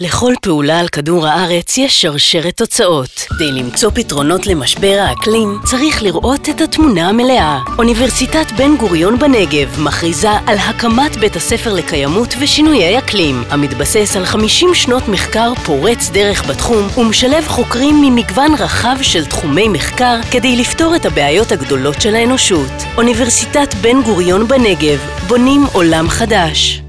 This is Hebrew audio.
לכל פעולה על כדור הארץ יש שרשרת תוצאות. כדי למצוא פתרונות למשבר האקלים, צריך לראות את התמונה המלאה. אוניברסיטת בן גוריון בנגב מכריזה על הקמת בית הספר לקיימות ושינויי אקלים, המתבסס על 50 שנות מחקר פורץ דרך בתחום ומשלב חוקרים ממגוון רחב של תחומי מחקר כדי לפתור את הבעיות הגדולות של האנושות. אוניברסיטת בן גוריון בנגב, בונים עולם חדש.